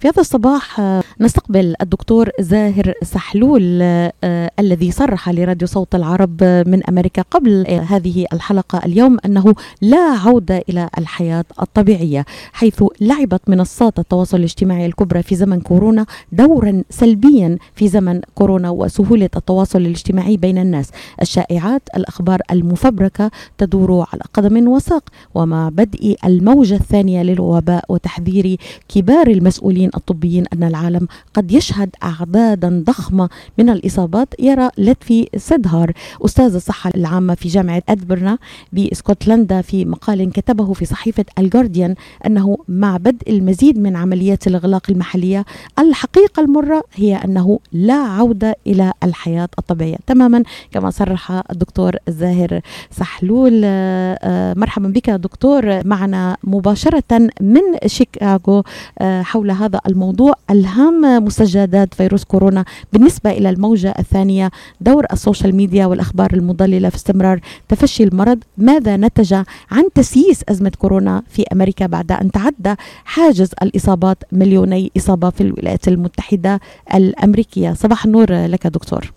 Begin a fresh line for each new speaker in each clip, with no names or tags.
في هذا الصباح نستقبل الدكتور زاهر سحلول الذي صرح لراديو صوت العرب من أمريكا قبل هذه الحلقة اليوم أنه لا عودة إلى الحياة الطبيعية حيث لعبت منصات التواصل الاجتماعي الكبرى في زمن كورونا دورا سلبيا في زمن كورونا وسهولة التواصل الاجتماعي بين الناس. الشائعات الأخبار المفبركة تدور على قدم وساق ومع بدء الموجة الثانية للوباء وتحذير كبار المسؤولين الطبيين أن العالم قد يشهد أعدادا ضخمة من الإصابات يرى لتفي سدهار أستاذ الصحة العامة في جامعة أدبرنا بإسكتلندا في مقال كتبه في صحيفة الجارديان أنه مع بدء المزيد من عمليات الإغلاق المحلية الحقيقة المرة هي أنه لا عودة إلى الحياة الطبيعية. تماما كما صرح الدكتور زاهر سحلول. آه، مرحبا بك دكتور. معنا مباشرة من شيكاغو آه، حول هذا الموضوع أهم مستجدات فيروس كورونا بالنسبة إلى الموجة الثانية. دور ال social media والأخبار المضللة في استمرار تفشي المرض. ماذا نتج عن تسييس أزمة كورونا في أمريكا بعد أن تعدى حاجز الإصابات مليوني إصابة في الولايات المتحدة الأمريكية؟ صباح النور لك دكتور.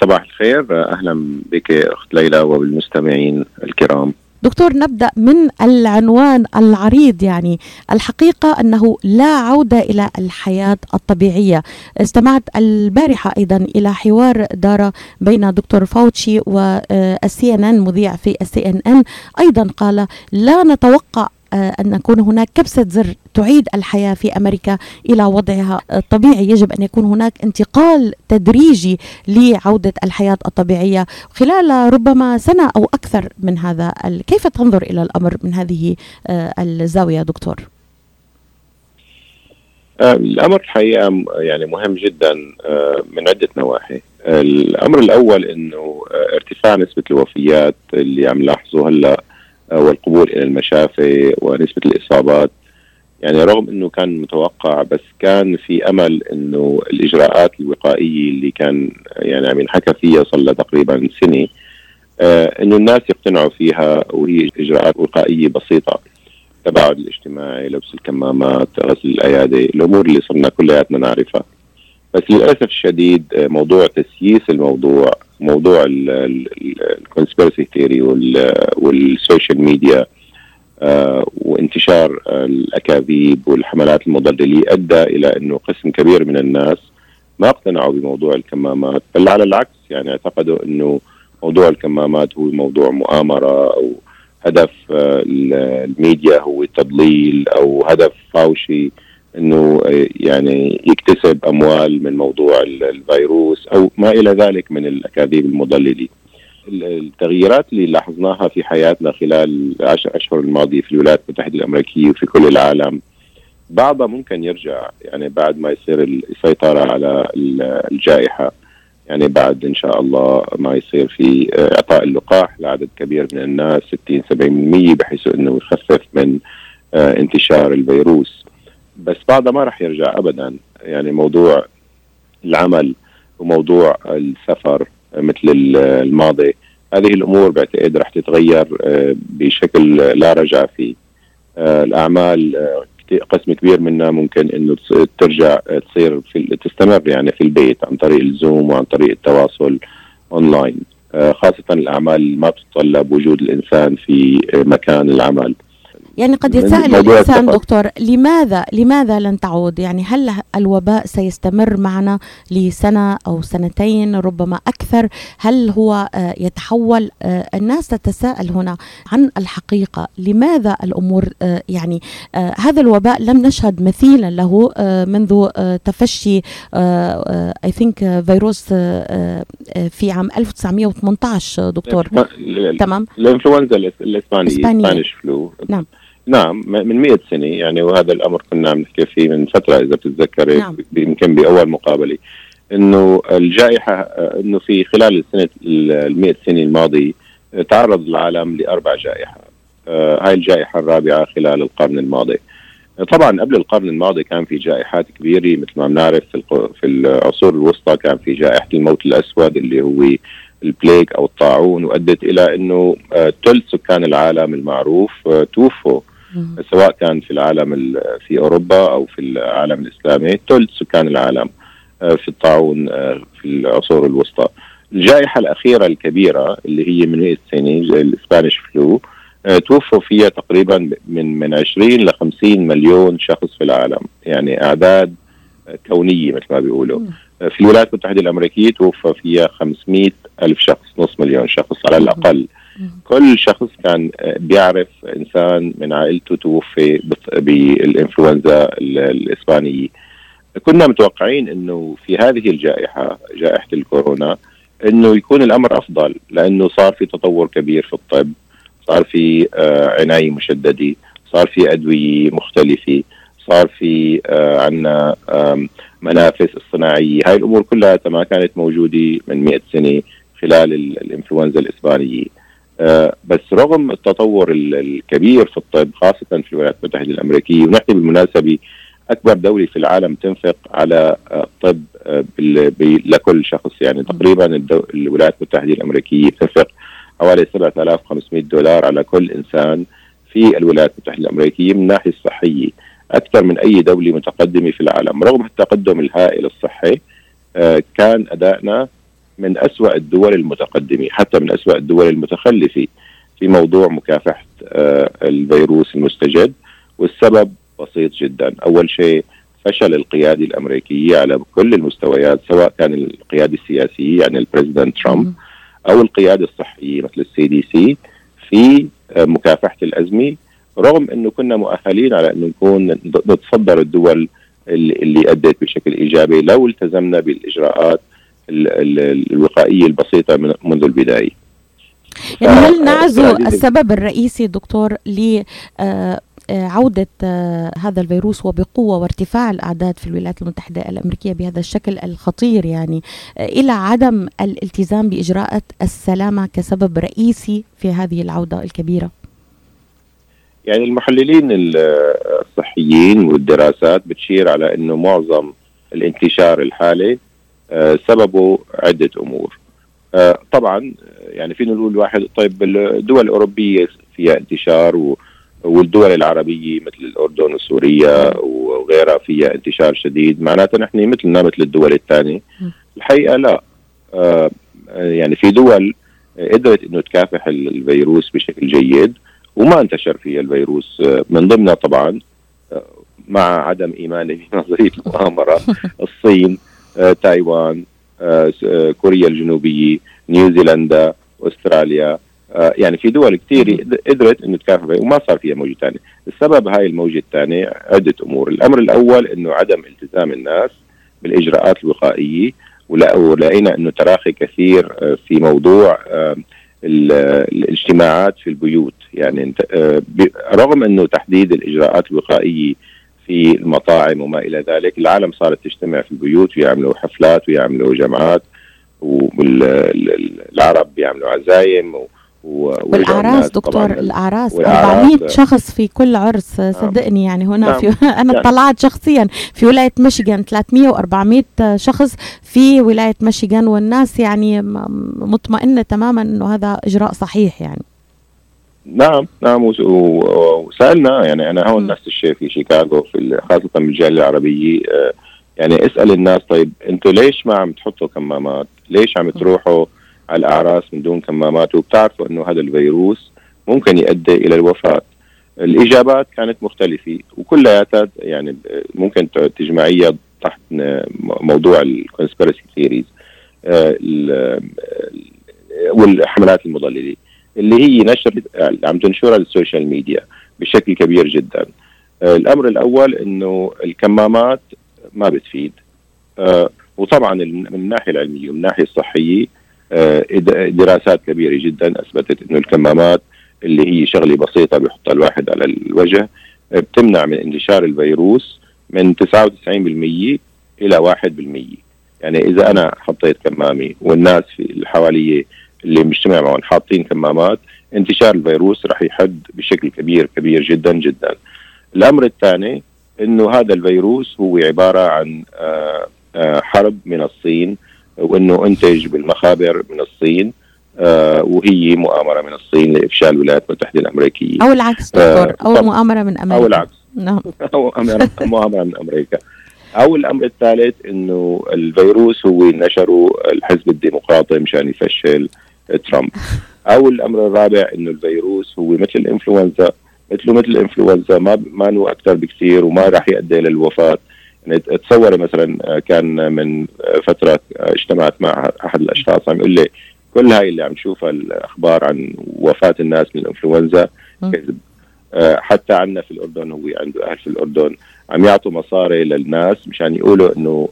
صباح الخير. أهلا بك أخت ليلى وبالمستمعين الكرام.
دكتور نبدأ من العنوان العريض يعني الحقيقة أنه لا عودة إلى الحياة الطبيعية. استمعت البارحة أيضا إلى حوار دار بين دكتور فاوتشي والسي إن إن مذيع في السي إن إن. أيضا قال لا نتوقع آه، أن يكون هناك كبسة زر تعيد الحياة في أمريكا إلى وضعها الطبيعي. يجب أن يكون هناك انتقال تدريجي لعودة الحياة الطبيعية. خلال ربما سنة أو أكثر من هذا كيف تنظر إلى الأمر من هذه آه، الزاوية دكتور؟
آه، الأمر الحقيقة يعني مهم جدا من عدة نواحي. الأمر الأول إنه ارتفاع نسبة الوفيات اللي عم نلاحظه هلأ والقبول إلى المشافي ونسبة الإصابات. يعني رغم إنه كان متوقع بس كان في أمل إنه الإجراءات الوقائية اللي كان يعني عم ينحكى فيها صار لها تقريبا سنة آه إنه الناس يقتنعوا فيها وهي إجراءات وقائية بسيطة التباعد الاجتماعي لبس الكمامات غسل الأيادي الأمور اللي صرنا كلياتنا نعرفها. بس للأسف الشديد موضوع تسييس الموضوع موضوع ال conspiracy theory وال social media وانتشار الأكاذيب والحملات المضلله ادى إلى إنه قسم كبير من الناس ما اقتنعوا بموضوع الكمامات بل على العكس يعني اعتقدوا إنه موضوع الكمامات هو موضوع مؤامرة أو هدف آه، الميديا هو تضليل أو هدف فاوتشي إنه يعني يكتسب أموال من موضوع الفيروس أو ما إلى ذلك من الأكاذيب المضللة. التغييرات اللي لاحظناها في حياتنا خلال العشر أشهر الماضية في الولايات المتحدة الأمريكية وفي كل العالم بعضها ممكن يرجع يعني بعد ما يصير السيطره على الجائحة يعني بعد إن شاء الله ما يصير في إعطاء اللقاح لعدد كبير من الناس 60 70% بحيث إنه يخفف من آه، انتشار الفيروس بس بعدها ما راح يرجع ابدا يعني موضوع العمل وموضوع السفر مثل الماضي هذه الأمور بعتقد راح تتغير آه، بشكل لا رجع فيه. آه، الأعمال آه، قسم كبير منها ممكن إنه ترجع تصير في تستمر يعني في البيت عن طريق الزوم وعن طريق التواصل أونلاين. خاصة الأعمال ما تتطلب وجود الإنسان في مكان العمل.
يعني قد يتساءل الإنسان دكتور لماذا لماذا لن تعود؟ يعني هل الوباء سيستمر معنا لسنة أو سنتين ربما أكثر؟ هل هو آه، يتحول؟ آه، الناس تتساءل هنا عن الحقيقة. لماذا الأمور آه، يعني هذا الوباء لم نشهد مثيلا له منذ تفشي I think فيروس في عام 1918 دكتور.
تمام؟ الإنفلونزا الإسبانية. flu نعم. نعم من 100 سنة يعني وهذا الأمر كنا عم نحكي فيه من فترة إذا بتتذكري نعم. يمكن بأول مقابلة إنه الجائحة إنه في خلال السنة ال 100 سنة الماضية تعرض العالم لأربع جائحات آه هاي الجائحة الرابعة خلال القرن الماضي طبعا قبل القرن الماضي كان في جائحات كبيرة مثل ما بنعرف في, في العصور الوسطى كان في جائحة الموت الأسود اللي هو البليك أو الطاعون وأدت إلى إنه ثلث آه سكان العالم المعروف آه توفوا سواء كان في العالم في أوروبا أو في العالم الإسلامي ثلث سكان العالم في الطاعون في العصور الوسطى. الجائحة الأخيرة الكبيرة اللي هي من 100 سنة الإسبانيش فلو توفوا فيها تقريبا من من 20 ل 50 مليون شخص في العالم. يعني أعداد كونية مثل ما بيقولوا. في الولايات المتحدة الأمريكية توفى فيها 500 ألف شخص نص مليون شخص على الأقل. كل شخص كان بيعرف إنسان من عائلته توفي بالإنفلونزا الإسبانية. كنا متوقعين أنه في هذه الجائحة جائحة الكورونا أنه يكون الأمر أفضل لأنه صار في تطور كبير في الطب صار في عناية مشددة صار في أدوية مختلفة صار في عندنا منافس الصناعيه هاي الأمور كلها ما كانت موجودة من 100 سنة خلال الإنفلونزا الإسبانية. بس رغم التطور الكبير في الطب خاصة في الولايات المتحدة الأمريكية ونحن بالمناسبة أكبر دولة في العالم تنفق على الطب لكل شخص. يعني تقريبا الولايات المتحدة الأمريكية بتنفق حوالي 7500 دولار على كل إنسان في الولايات المتحدة الأمريكية من الناحيه الصحيه أكثر من أي دولة متقدمة في العالم. رغم التقدم الهائل الصحي آه كان أدائنا من أسوأ الدول المتقدمة حتى من أسوأ الدول المتخلفة في موضوع مكافحة آه الفيروس المستجد والسبب بسيط جدا. أول شيء فشل القيادة الأمريكية على كل المستويات سواء كان القيادة السياسية يعني ال president ترامب أو القيادة الصحية مثل ال CDC في آه مكافحة الأزمة. رغم إنه كنا مؤهلين على إنه نكون نتصدر الدول اللي ادت بشكل إيجابي لو التزمنا بالإجراءات الوقائية البسيطة منذ البداية.
يعني هل نعزو السبب الرئيسي دكتور ل عودة هذا الفيروس وبقوة وارتفاع الأعداد في الولايات المتحدة الأمريكية بهذا الشكل الخطير يعني إلى عدم الالتزام بإجراءات السلامة كسبب رئيسي في هذه العودة الكبيرة
يعني المحللين الصحيين والدراسات بتشير على إنه معظم الانتشار الحالي سببه عدة أمور. طبعا يعني فينا نقول واحد طيب الدول الأوروبية فيها انتشار والدول العربية مثل الأردن وسوريا وغيرها فيها انتشار شديد. معناتها نحن مثلنا مثل الدول الثانية. الحقيقة لا. يعني في دول قدرت إنه تكافح الفيروس بشكل جيد وما انتشر فيها الفيروس. من ضمنها طبعا مع عدم إيماني بنظرية المؤامرة الصين. تايوان كوريا الجنوبية نيوزيلندا أستراليا يعني في دول كثير قدرت إنه تكافح وما صار فيها موجة ثانية، السبب هاي الموجة الثانية عدة أمور، الأمر الأول إنه عدم التزام الناس بالإجراءات الوقائية ولقينا إنه تراخي كثير في موضوع الاجتماعات في البيوت. يعني رغم إنه تحديد الإجراءات الوقائية في المطاعم وما إلى ذلك. العالم صارت تجتمع في البيوت ويعملوا حفلات ويعملوا جمعات والعرب بيعملوا عزايم و
والأعراس دكتور الأعراس. 400 شخص في كل عرس صدقني يعني هنا نعم. في أنا يعني طلعت شخصيا في ولاية ميشيغان 300 و400 شخص في ولاية ميشيغان والناس يعني مطمئنة تماما إنه هذا إجراء صحيح يعني.
نعم نعم وسألنا يعني أنا هون نفس الشيء في شيكاغو في خاصة بالجاليه العربية يعني اسأل الناس طيب أنتم ليش ما عم تحطوا كمامات؟ ليش عم تروحوا على الأعراس من دون كمامات؟ وبتعرفوا إنه هذا الفيروس ممكن يؤدي إلى الوفاة. الإجابات كانت مختلفة وكلياتها يعني ممكن تجمعيها تحت موضوع ال conspiracy theories والحملات المضللة. اللي هي نشر عم تنشرها ال social media بشكل كبير جدا. الأمر الأول إنه الكمامات ما بتفيد. وطبعا من الناحية العلمية ومن الناحية الصحية دراسات كبيرة جدا أثبتت إنه الكمامات اللي هي شغلة بسيطة بيحطها الواحد على الوجه بتمنع من انتشار الفيروس من 99% إلى 1% يعني إذا أنا حطيت كمامة والناس في اللي حوالي اللي مجتمع معهم حاطين كمامات انتشار الفيروس راح يحد بشكل كبير كبير جدا جدا. الأمر الثاني إنه هذا الفيروس هو عبارة عن حرب من الصين وإنه انتج بالمخابر من الصين آه وهي مؤامرة من الصين لإفشال الولايات المتحدة الأمريكية.
أو العكس دكتور أو مؤامرة من أمريكا.
أو العكس. نعم. أو مؤامرة من أمريكا. أو الأمر الثالث إنه الفيروس هو نشره الحزب الديمقراطي مشان يفشل ترامب. أو الأمر الرابع إنه الفيروس هو مثل الإنفلونزا. مثله مثل الإنفلونزا ما ما انه أكثر بكثير وما راح يؤدي للوفاه يعني تصوري مثلا كان من فترة اجتمعت مع أحد الأشخاص عم يقول لي كل هاي اللي عم نشوفها الأخبار عن وفاة الناس من الإنفلونزا كذب. آه، حتى عندنا في الأردن هو عنده أهل في الأردن عم يعطوا مصاري للناس مشان يقولوا إنه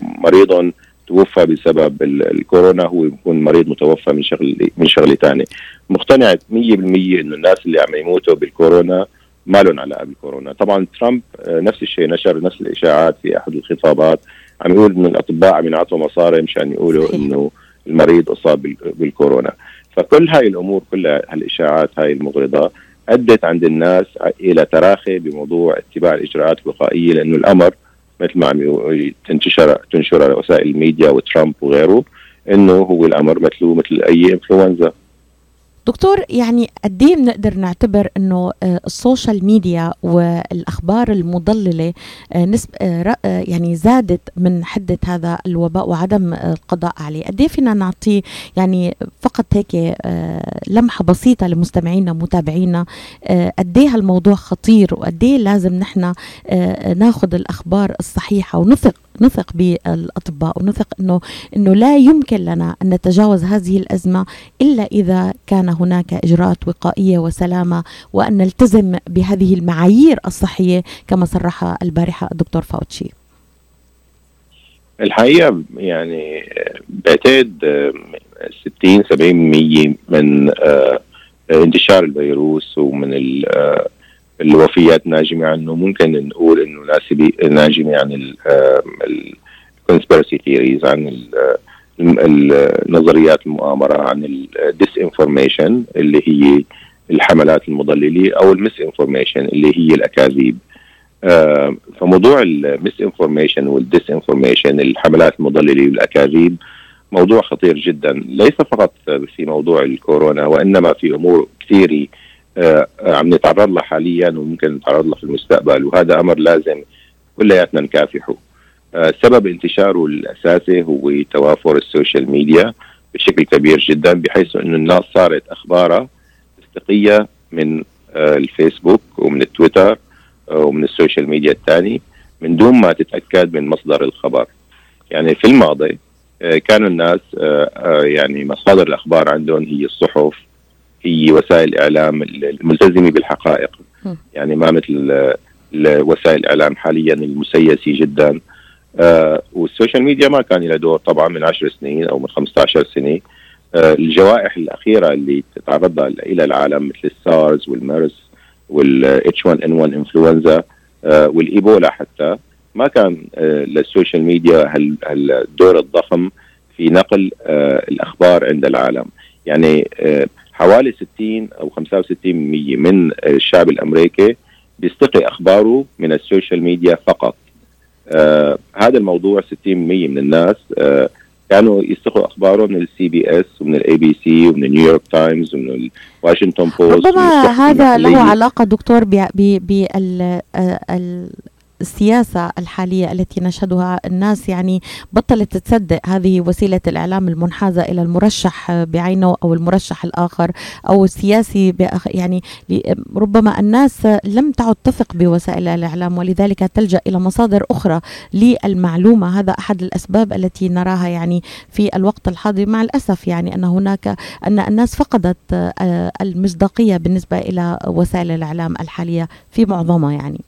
مريض توفى بسبب الكورونا هو بيكون مريض متوفى من شغل من شغله ثانية مقتنع 100% إنه الناس اللي عم يموتوا بالكورونا ما لهم علاقة بالكورونا. طبعا ترامب آه، نفس الشيء نشر نفس الإشاعات في أحد الخطابات. عم يقول إنه الأطباء عم ينعطوا مصاري مشان يقولوا إنه المريض أصاب بالكورونا. فكل هاي الأمور كلها هالإشاعات هاي المغرضة أدت عند الناس إلى تراخي بموضوع اتباع الإجراءات الوقائية لأنه الأمر مثل ما عم تنتشر تنشر وسائل الميديا وترامب وغيره إنه هو الأمر مثله مثل أي انفلونزا
دكتور يعني قد إيه بنقدر نعتبر إنه آه، السوشيال ميديا والأخبار المضللة آه، نسب آه، يعني زادت من حدة هذا الوباء وعدم القضاء عليه. قد إيه فينا نعطي يعني فقط هيك لمحة بسيطة لمستمعينا ومتابعينا قد إيه هالموضوع خطير وقد إيه لازم نحن ناخذ الأخبار الصحيحة ونثق نثق بالأطباء ونثق إنه إنه لا يمكن لنا أن نتجاوز هذه الأزمة إلا إذا كان هناك إجراءات وقائية وسلامة وأن نلتزم بهذه المعايير الصحية كما صرح البارحة الدكتور فاوتشي.
الحقيقة يعني بعتقد 60 70% من آه، انتشار الفيروس ومن آه، الوفيات ناجمه عنه ممكن نقول إنه ناجمه عن ال conspiracy theories عن النظريات المؤامرة عن ال disinformation اللي هي الحملات المضللة أو ال misinformation اللي هي الأكاذيب. فموضوع ال misinformation وال disinformation الحملات المضللة والأكاذيب موضوع خطير جدا. ليس فقط في موضوع الكورونا وإنما في أمور كثيرة عم نتعرض لها حاليا وممكن نتعرض لها في المستقبل وهذا أمر لازم كلياتنا نكافحه. آه، سبب انتشاره الأساسي هو توافر ال social media بشكل كبير جدا بحيث إنه الناس صارت أخبارها تستقية من آه، الفيسبوك ومن التويتر ومن ال social media الثاني من دون ما تتأكد من مصدر الخبر. يعني في الماضي كانوا الناس يعني مصادر الأخبار عندهم هي الصحف هي وسائل الاعلام الملتزمة بالحقائق. يعني ما مثل وسائل الإعلام حاليا المسيسه جدا. آه وال social media ما كان لها دور طبعا من 10 سنين أو من 15 سنة. آه الجوائح الأخيرة اللي تعرض إلى العالم مثل ال SARS وال MERS وال H1N1 إنفلونزا آه والإيبولا حتى ما كان آه لل social media هالدور الضخم في نقل آه الأخبار عند العالم. يعني آه حوالي 60 أو 65% من الشعب الأمريكي بيستقي أخباره من ال social media فقط. آه هذا الموضوع 60% من الناس آه كانوا يستقوا اخبارهم من ال CBS ومن ال ABC ومن New York Times ومن ال Washington Post
ربما هذا له علاقة دكتور بال السياسة الحالية التي نشهدها الناس يعني بطلت تصدق هذه وسيلة الإعلام المنحازة إلى المرشح بعينه أو المرشح الآخر أو السياسي يعني ربما الناس لم تعد تثق بوسائل الإعلام ولذلك تلجأ إلى مصادر أخرى للمعلومة. هذا أحد الأسباب التي نراها يعني في الوقت الحاضر. مع الأسف يعني أن هناك أن الناس فقدت آه، المصداقية بالنسبة إلى وسائل الإعلام الحالية في معظمها يعني.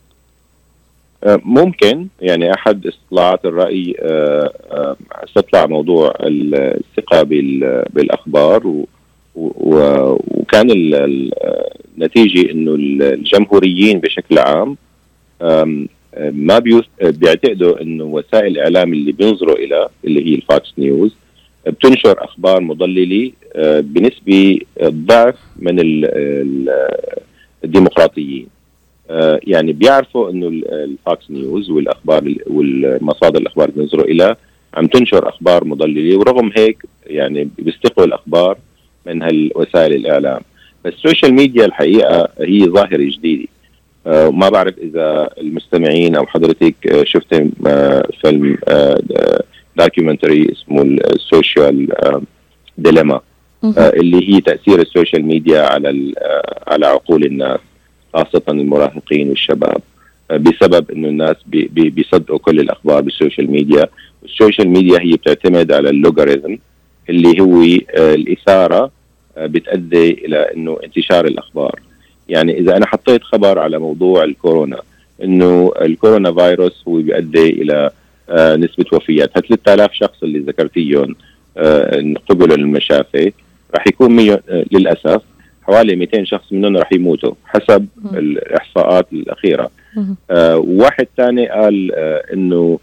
ممكن يعني أحد استطلاعات الرأي آه، آه، استطلع موضوع الثقة بالأخبار وكان النتيجة إنه الجمهوريين بشكل عام ما بيعتقدوا إنه وسائل الإعلام اللي بينظروا إلى اللي هي الفاكس نيوز بتنشر أخبار مضللة بنسبة ضعف من الديمقراطيين. آه، يعني بيعرفوا إنه ال Fox News والأخبار والمصادر الأخبار اللي بينظروا إلى عم تنشر أخبار مضللة ورغم هيك يعني بيستقوا الأخبار من هالوسائل الإعلام. فال social media الحقيقة هي ظاهرة جديدة. آه ما بعرف إذا المستمعين أو حضرتك آه شفت آه فيلم documentary اسمه ال Social Dilemma اللي هي تأثير ال social media على على عقول الناس. خاصة المراهقين والشباب بسبب إنه الناس بي بي بيصدقوا كل الأخبار بال social media وال social media هي بتعتمد على ال algorithm اللي هو الإثارة بتؤدي إلى إنه انتشار الأخبار يعني إذا أنا حطيت خبر على موضوع الكورونا إنه الكورونا فيروس هو بيؤدي إلى نسبة وفيات 3000 شخص اللي ذكرتيهم قبلوا المشافي راح يكون. للأسف حوالي 200 شخص منهم راح يموتوا حسب الإحصاءات الأخيرة. آه واحد ثاني قال آه إنه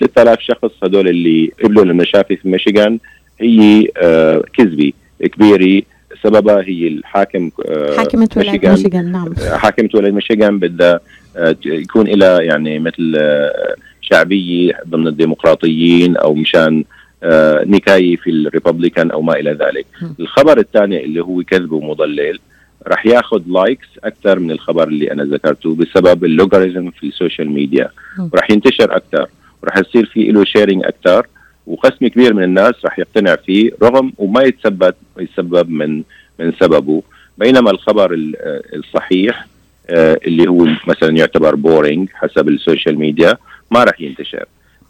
3000 شخص هدول اللي قبلوا المشافي في ميشيغان هي آه كذبه كبيره سببها هي الحاكم
آه حاكمة ولاية ميشيغان. نعم.
حاكمة ولاية ميشيغان بدها آه يكون لها يعني مثل آه شعبية ضمن الديمقراطيين أو مشان آه نكاية في ال Republican أو ما إلى ذلك. الخبر الثاني اللي هو كذب ومضلل راح ياخذ likes أكثر من الخبر اللي أنا ذكرته بسبب ال algorithm في ال social media. وراح ينتشر أكثر وراح يصير في له sharing أكثر وقسم كبير من الناس راح يقتنع فيه رغم وما يتسبب يتسبب من من سببه. بينما الخبر الصحيح اللي هو مثلا يعتبر boring حسب ال social media ما راح ينتشر.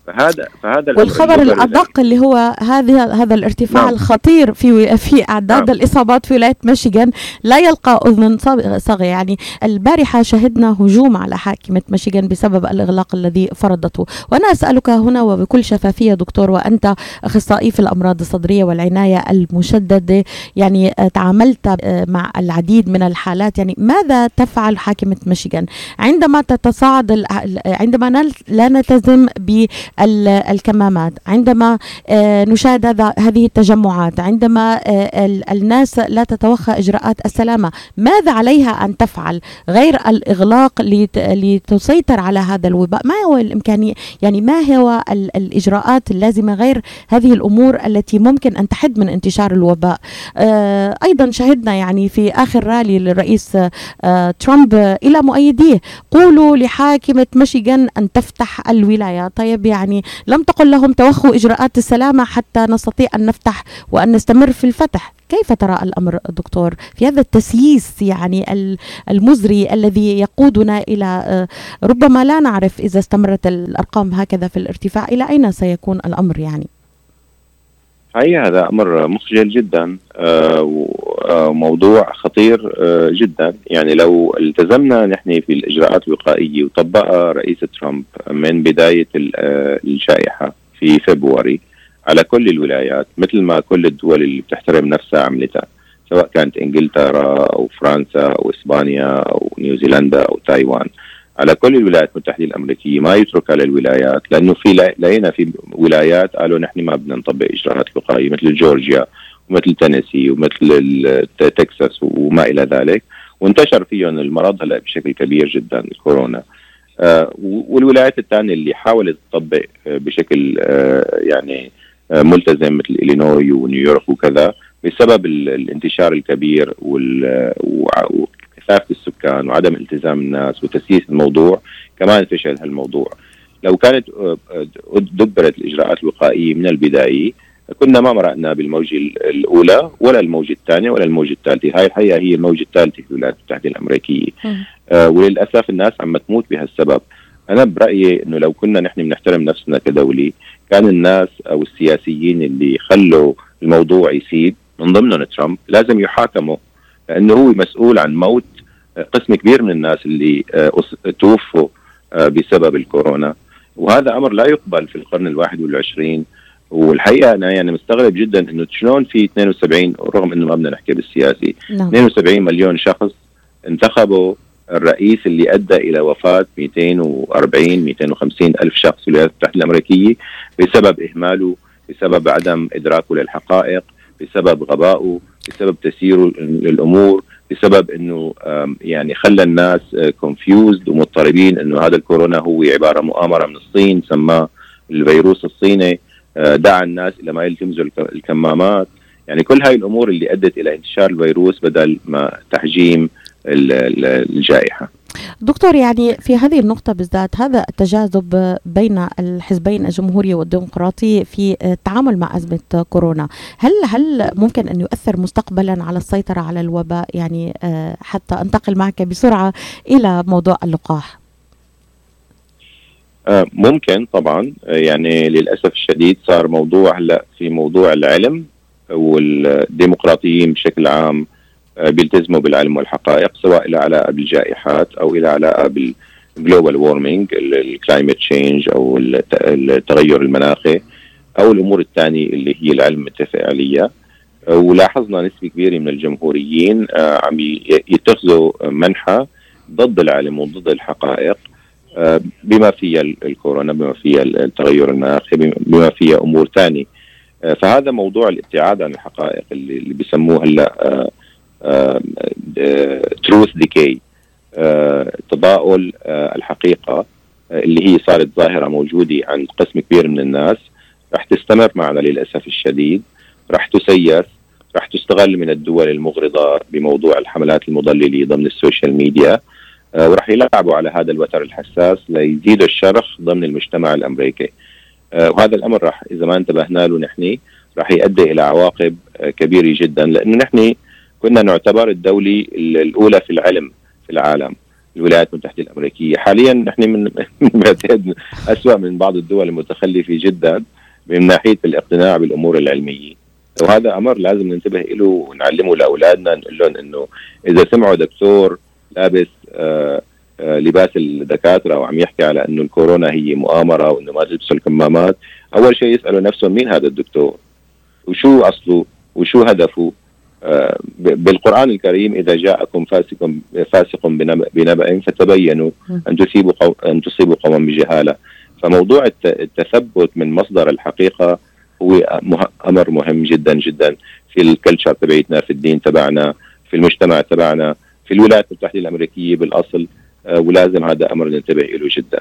فهذا فهذا والخبر الأدق اللي هو هذا هذا الارتفاع نعم. الخطير في في أعداد نعم. الإصابات في ولاية ميشيغان. لا يلقى أذن صاغيه يعني البارحة شهدنا هجوم على حاكمة ميشيغان بسبب الإغلاق الذي فرضته. وأنا أسألك هنا وبكل شفافية دكتور وأنت أخصائي في الأمراض الصدرية والعناية المشددة يعني تعاملت مع العديد من الحالات. يعني ماذا تفعل حاكمة ميشيغان؟ عندما تتصاعد عندما لا نلتزم ب الكمامات. عندما نشاهد هذه التجمعات عندما الناس لا تتوخى إجراءات السلامة ماذا عليها أن تفعل؟ غير الإغلاق لتسيطر على هذا الوباء؟ ما هو الإمكانية؟ يعني ما هو الإجراءات اللازمة غير هذه الأمور التي ممكن أن تحد من انتشار الوباء؟ أيضا شهدنا يعني في آخر رالي للرئيس ترامب إلى مؤيديه قولوا لحاكمة ميشيغان أن تفتح الولاية. طيب يعني يعني لم تقل لهم توخوا إجراءات السلامة حتى نستطيع أن نفتح وأن نستمر في الفتح. كيف ترى الأمر دكتور؟ في هذا التسييس يعني المزري الذي يقودنا إلى ربما لا نعرف إذا استمرت الأرقام هكذا في الارتفاع إلى أين سيكون الأمر يعني؟
هي هذا أمر مخجل جدا وموضوع خطير جدا. يعني لو التزمنا نحن في الإجراءات الوقائية وطبقها رئيس ترامب من بداية الجائحه في فبراير على كل الولايات مثل ما كل الدول اللي بتحترم نفسها عملتها سواء كانت إنجلترا أو فرنسا أو إسبانيا أو نيوزيلندا أو تايوان. على كل الولايات المتحدة الأمريكية ما يتركها للولايات لأنه في لقينا في ولايات قالوا نحن ما بدنا نطبق إجراءات وقائيه مثل جورجيا ومثل تينيسي ومثل تكساس وما إلى ذلك. وانتشر فيهم المرض هلا بشكل كبير جدا الكورونا. آه والولايات الثانية اللي حاولت تطبق بشكل آه يعني آه ملتزم مثل إلينوي ونيويورك وكذا بسبب الانتشار الكبير كثافه السكان وعدم التزام الناس وتسييس الموضوع كمان فشل هالموضوع. لو كانت دبرت الإجراءات الوقائية من البداية كنا ما مرقنا بالموجة الأولى ولا الموجة الثانية ولا الموجة الثالثة. هاي الحقيقة هي الموجة الثالثة في الولايات المتحدة الأمريكية. آه وللأسف الناس عم تموت بهالسبب. أنا برأيي إنه لو كنا نحن بنحترم نفسنا كدولة كان الناس أو السياسيين اللي خلوا الموضوع يسيب من ضمنهم ترامب لازم يحاكموا. لأنه هو مسؤول عن موت قسم كبير من الناس اللي توفوا بسبب الكورونا. وهذا أمر لا يقبل في القرن الواحد والعشرين. والحقيقة أنا يعني مستغرب جدا إنه شلون في 72 رغم إنه ما بدنا نحكي بالسياسي نعم. 72 مليون شخص انتخبوا الرئيس اللي أدى إلى وفاة 240 250 ألف شخص في الولايات المتحدة الأمريكية بسبب إهماله بسبب عدم إدراكه للحقائق بسبب غبائه. بسبب تسييره للأمور بسبب إنه يعني خلى الناس كونفيوزد ومضطربين إنه هذا الكورونا هو عبارة مؤامرة من الصين سماه الفيروس الصيني دعا الناس إلى ما يلتمسوا الكمامات. يعني كل هاي الأمور اللي أدت إلى انتشار الفيروس بدل ما تحجيم الجائحة.
دكتور يعني في هذه النقطة بالذات هذا التجاذب بين الحزبين الجمهوري والديمقراطي في التعامل مع أزمة كورونا. هل هل ممكن أن يؤثر مستقبلا على السيطرة على الوباء؟ يعني آه، حتى أنتقل معك بسرعة إلى موضوع اللقاح.
آه، ممكن طبعا. آه، يعني للأسف الشديد صار موضوع هلا في موضوع العلم والديمقراطيين بشكل عام بيلتزموا بالعلم والحقائق سواء إلى علاقة بالجائحات أو إلى علاقة بال global warming ال climate change أو التغير المناخي أو الأمور الثانية اللي هي العلم متفق عليها ولاحظنا نسبة كبيرة من الجمهوريين عم يتخذوا منحى ضد العلم وضد الحقائق بما فيها الكورونا بما فيها التغير المناخي بما فيها أمور ثانية. فهذا موضوع الابتعاد عن الحقائق اللي, اللي بيسموه هلأ تروث ديكي تضاؤل آه، الحقيقة آه، اللي هي صارت ظاهرة موجودة عند قسم كبير من الناس رح تستمر معنا للأسف الشديد رح تسيس رح تستغل من الدول المغرضة بموضوع الحملات المضللة ضمن ال social media آه، ورح يلعبوا على هذا الوتر الحساس ليزيدوا الشرخ ضمن المجتمع الأمريكي. آه، وهذا الأمر رح إذا ما انتبهنا له نحن رح يؤدي إلى عواقب آه، كبيرة جدا لأنه نحن كنا نعتبر الدولة الأولى في العلم في العالم الولايات المتحدة الأمريكية. حاليا نحن من بنعتقد أسوأ من بعض الدول المتخلفة جدا من ناحية الاقتناع بالأمور العلمية. وهذا أمر لازم ننتبه له ونعلمه لأولادنا نقول لهم إنه إذا سمعوا دكتور لابس آه آه لباس الدكاترة وعم يحكي على إنه الكورونا هي مؤامرة وإنه ما تلبسوا الكمامات أول شيء يسألوا نفسهم مين هذا الدكتور؟ وشو أصله؟ وشو هدفه؟ آه بالقرآن الكريم إذا جاءكم فاسق فاسق بنبأ فتبينوا أن تصيبوا أن تصيبوا قوما بجهالة. فموضوع التثبت من مصدر الحقيقة هو أمر مهم جدا جدا في الكلتشر تبعتنا في الدين تبعنا في المجتمع تبعنا في الولايات المتحدة الأمريكية بالأصل. آه، ولازم هذا أمر ننتبه له جدا.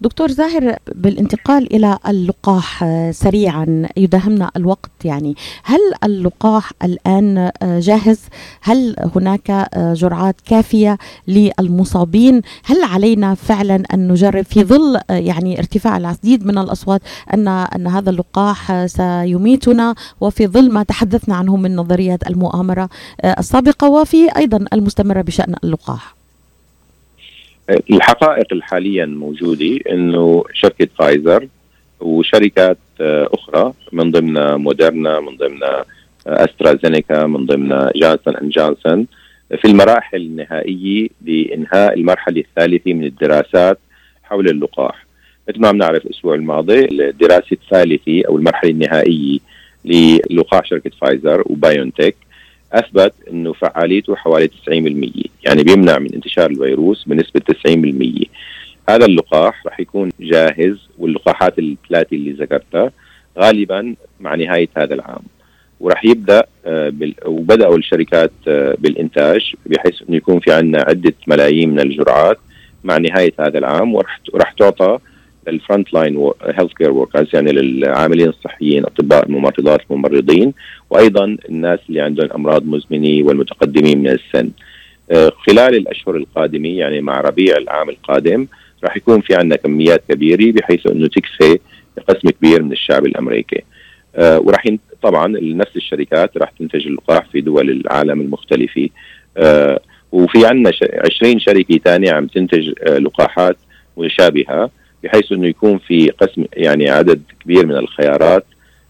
دكتور زاهر بالانتقال إلى اللقاح آه، سريعا يداهمنا الوقت يعني. هل اللقاح الآن آه، جاهز؟ هل هناك جرعات كافية للمصابين؟ هل علينا فعلا أن نجرب في ظل يعني ارتفاع العديد من الأصوات أن أن هذا اللقاح سيميتنا؟ وفي ظل ما تحدثنا عنه من نظريات المؤامرة السابقة وفي أيضا المستمرة بشأن اللقاح.
الحقائق الحاليا موجودة إنه شركة فايزر وشركات آه، أخرى من ضمن موديرنا من ضمن آه، أسترازينيكا من ضمن جانسون أند جانسون في المراحل النهائية لإنهاء المرحلة الثالثة من الدراسات حول اللقاح. مثل ما بنعرف الأسبوع الماضي الدراسة الثالثة أو المرحلة النهائية للقاح شركة فايزر وبايونتك أثبت إنه فعاليته حوالي 90% يعني بيمنع من انتشار الفيروس بنسبة 90% هذا اللقاح رح يكون جاهز واللقاحات الثلاثه اللي ذكرتها غالبا مع نهاية هذا العام. ورح يبدأ آه، وبدأوا الشركات آه، بالإنتاج بحيث إنه يكون في عندنا عدة ملايين من الجرعات مع نهاية هذا العام ورح تعطى لل front line healthcare workers يعني للعاملين الصحيين أطباء الممرضات الممرضين وأيضا الناس اللي عندهم أمراض مزمنة والمتقدمين من السن. آه، خلال الأشهر القادمة يعني مع ربيع العام القادم راح يكون في عندنا كميات كبيرة بحيث إنه تكفي قسم كبير من الشعب الأمريكي. آه وراح طبعا نفس الشركات راح تنتج اللقاح في دول العالم المختلفة. آه وفي عندنا 20 شركة ثانية عم تنتج لقاحات مشابهه بحيث إنه يكون في قسم يعني عدد كبير من الخيارات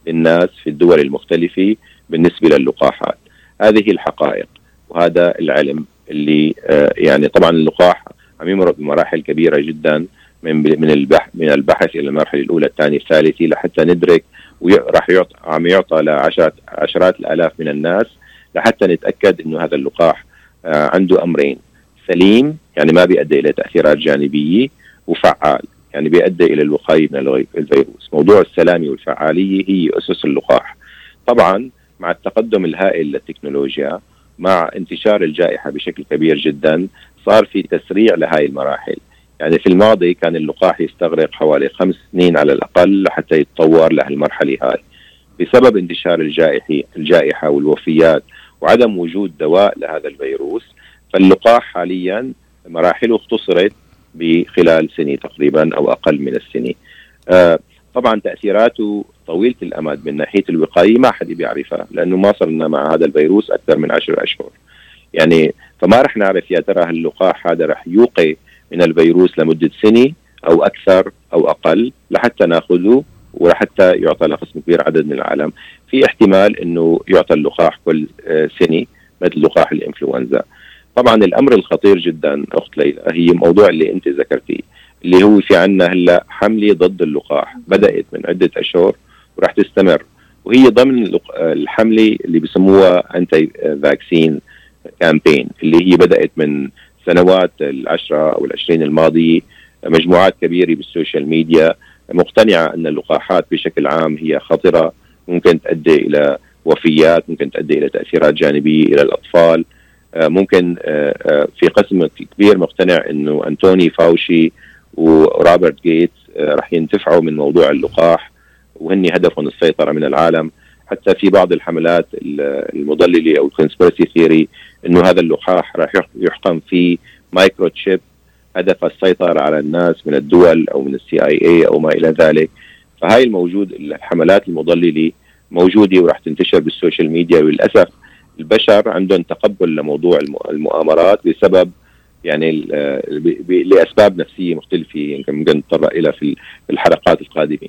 للناس في الدول المختلفة بالنسبة للقاحات. هذه الحقائق وهذا العلم اللي آه يعني طبعا اللقاح عم يمر بمراحل كبيرة جدا من من البحث من البحث إلى المرحلة الأولى الثانية الثالثة لحتى ندرك وراح يعطى عم يعطى لعشرات عشرات الآلاف من الناس لحتى نتأكد إنه هذا اللقاح آه عنده أمرين. سليم يعني ما بيؤدي إلى تأثيرات جانبية وفعال. يعني بيؤدي إلى الوقايه من الفيروس. موضوع السلامه والفعالية هي أسس اللقاح. طبعا مع التقدم الهائل للتكنولوجيا مع انتشار الجائحة بشكل كبير جدا صار في تسريع لهذه المراحل. يعني في الماضي كان اللقاح يستغرق حوالي خمس سنين على الأقل لحتى يتطور لهالمرحلة هاي. بسبب انتشار الجائحة الجائحة والوفيات وعدم وجود دواء لهذا الفيروس فاللقاح حاليا مراحله اختصرت بخلال سنة تقريبا أو أقل من السنة. آه طبعا تأثيراته طويلة الأمد من ناحية الوقاية ما حد بيعرفها لأنه ما صرنا مع هذا الفيروس أكثر من عشر أشهر. يعني فما رح نعرف يا ترى هاللقاح هذا رح يوقي من الفيروس لمدة سنة أو أكثر أو أقل لحتى نأخذه ولحتى يعطى لقسم كبير عدد من العالم. في احتمال أنه يعطى اللقاح كل آه، سنة مثل لقاح الإنفلونزا. طبعا الأمر الخطير جدا أخت ليلى هي موضوع اللي أنت ذكرتيه اللي هو في عنا هلأ حملة ضد اللقاح بدأت من عدة أشهر وراح تستمر وهي ضمن الحملة اللي بسموها anti-vaccine campaign اللي هي بدأت من سنوات العشرة أو العشرين الماضية مجموعات كبيرة بال social media مقتنعة أن اللقاحات بشكل عام هي خطرة ممكن تؤدي إلى وفيات ممكن تؤدي إلى تأثيرات جانبية إلى الأطفال. ممكن آه، آه، في قسم كبير مقتنع إنه أنتوني فاوشي وروبرت جيتس آه، راح ينتفعوا من موضوع اللقاح وهن هدفهم السيطرة من العالم. حتى في بعض الحملات المضللة أو ال conspiracy theory إنه هذا اللقاح راح يحقن فيه microchip هدف السيطرة على الناس من الدول أو من ال CIA أو ما إلى ذلك. فهاي الموجود الحملات المضللة موجودة وراح تنتشر بالسوشيال ميديا وللأسف البشر عندهم تقبل لموضوع المؤامرات بسبب يعني آه، لأسباب نفسية مختلفة يمكن ممكن نتطرق إلى في الحلقات القادمة.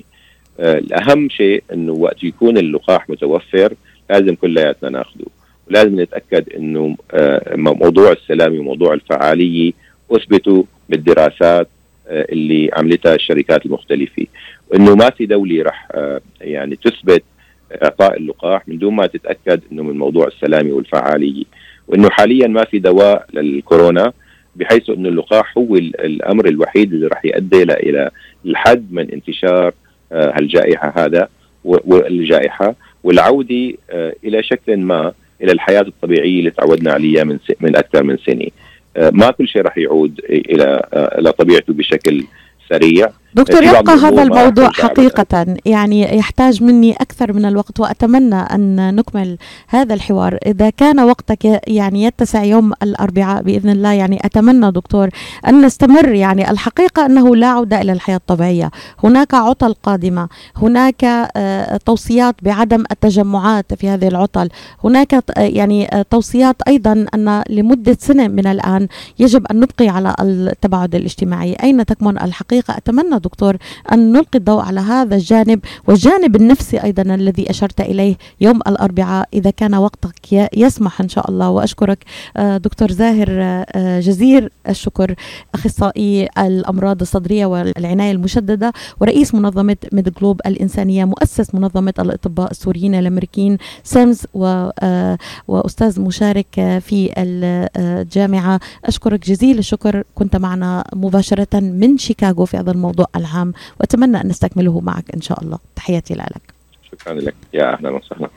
آه، الأهم شيء إنه وقت يكون اللقاح متوفر لازم كلياتنا ناخذه ولازم نتأكد إنه آه، موضوع السلامة وموضوع الفعالية أثبتوا بالدراسات اللي عملتها الشركات المختلفة وانه ما في دولة راح يعني تثبت إعطاء اللقاح من دون ما تتأكد إنه من موضوع السلامة والفعالية. وإنه حاليا ما في دواء للكورونا بحيث إنه اللقاح هو الأمر الوحيد اللي راح يؤدي إلى الحد من انتشار آه، هالجائحة هذا والجائحة. والعودة آه، إلى شكل ما إلى الحياة الطبيعية اللي تعودنا عليها من من أكثر من سنة. آه، ما كل شيء راح يعود إلى إلى طبيعته بشكل سريع.
دكتور يبقى هذا الموضوع حقيقة. يعني يحتاج مني أكثر من الوقت وأتمنى أن نكمل هذا الحوار. إذا كان وقتك يعني يتسع يوم الأربعاء بإذن الله يعني أتمنى دكتور أن نستمر. يعني الحقيقة أنه لا عودة إلى الحياة الطبيعية. هناك عطل قادمة. هناك آه، توصيات بعدم التجمعات في هذه العطل. هناك يعني آه، توصيات أيضا أن لمدة سنة من الآن يجب أن نبقي على التباعد الاجتماعي. أين تكمن الحقيقة؟ أتمنى دكتور. أن نلقي الضوء على هذا الجانب والجانب النفسي أيضا الذي أشرت إليه يوم الأربعاء إذا كان وقتك يسمح إن شاء الله. وأشكرك آه، دكتور زاهر آه، جزير الشكر أخصائي الأمراض الصدرية والعناية المشددة ورئيس منظمة MedGlobal الإنسانية مؤسس منظمة الأطباء السوريين الأمريكيين SAMS آه، وأستاذ مشارك في الجامعة. أشكرك جزيل الشكر كنت معنا مباشرة من شيكاغو في هذا الموضوع. العام. وأتمنى أن نستكمله معك إن شاء الله. تحياتي لك.
شكرا لك. يا أهلا وسهلا.